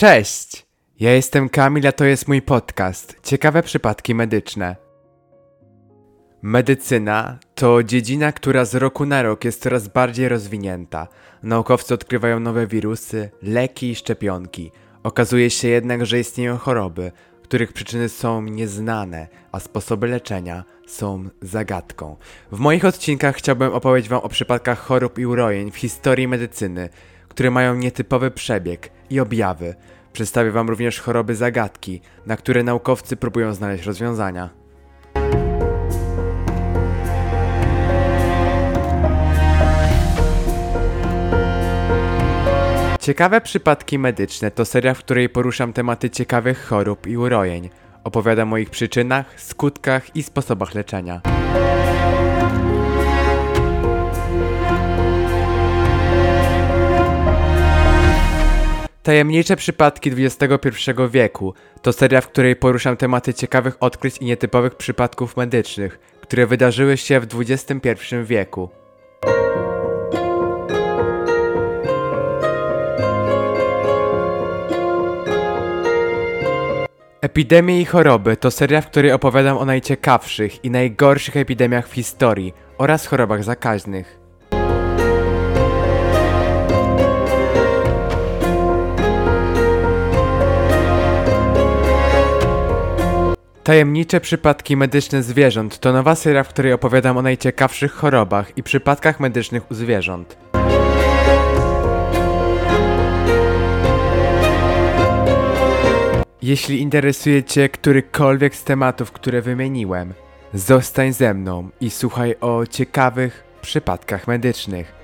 Cześć! Ja jestem Kamil, a to jest mój podcast Ciekawe przypadki medyczne. Medycyna to dziedzina, która z roku na rok jest coraz bardziej rozwinięta. Naukowcy odkrywają nowe wirusy, leki i szczepionki. Okazuje się jednak, że istnieją choroby, których przyczyny są nieznane, a sposoby leczenia są zagadką. W moich odcinkach chciałbym opowiedzieć Wam o przypadkach chorób i urojeń w historii medycyny, które mają nietypowy przebieg i objawy. Przedstawię Wam również choroby zagadki, na które naukowcy próbują znaleźć rozwiązania. Ciekawe przypadki medyczne to seria, w której poruszam tematy ciekawych chorób i urojeń. Opowiadam o ich przyczynach, skutkach i sposobach leczenia. Tajemnicze przypadki XXI wieku to seria, w której poruszam tematy ciekawych odkryć i nietypowych przypadków medycznych, które wydarzyły się w XXI wieku. Epidemie i choroby to seria, w której opowiadam o najciekawszych i najgorszych epidemiach w historii oraz chorobach zakaźnych. Tajemnicze przypadki medyczne zwierząt to nowa seria, w której opowiadam o najciekawszych chorobach i przypadkach medycznych u zwierząt. Jeśli interesuje Cię którykolwiek z tematów, które wymieniłem, zostań ze mną i słuchaj o ciekawych przypadkach medycznych.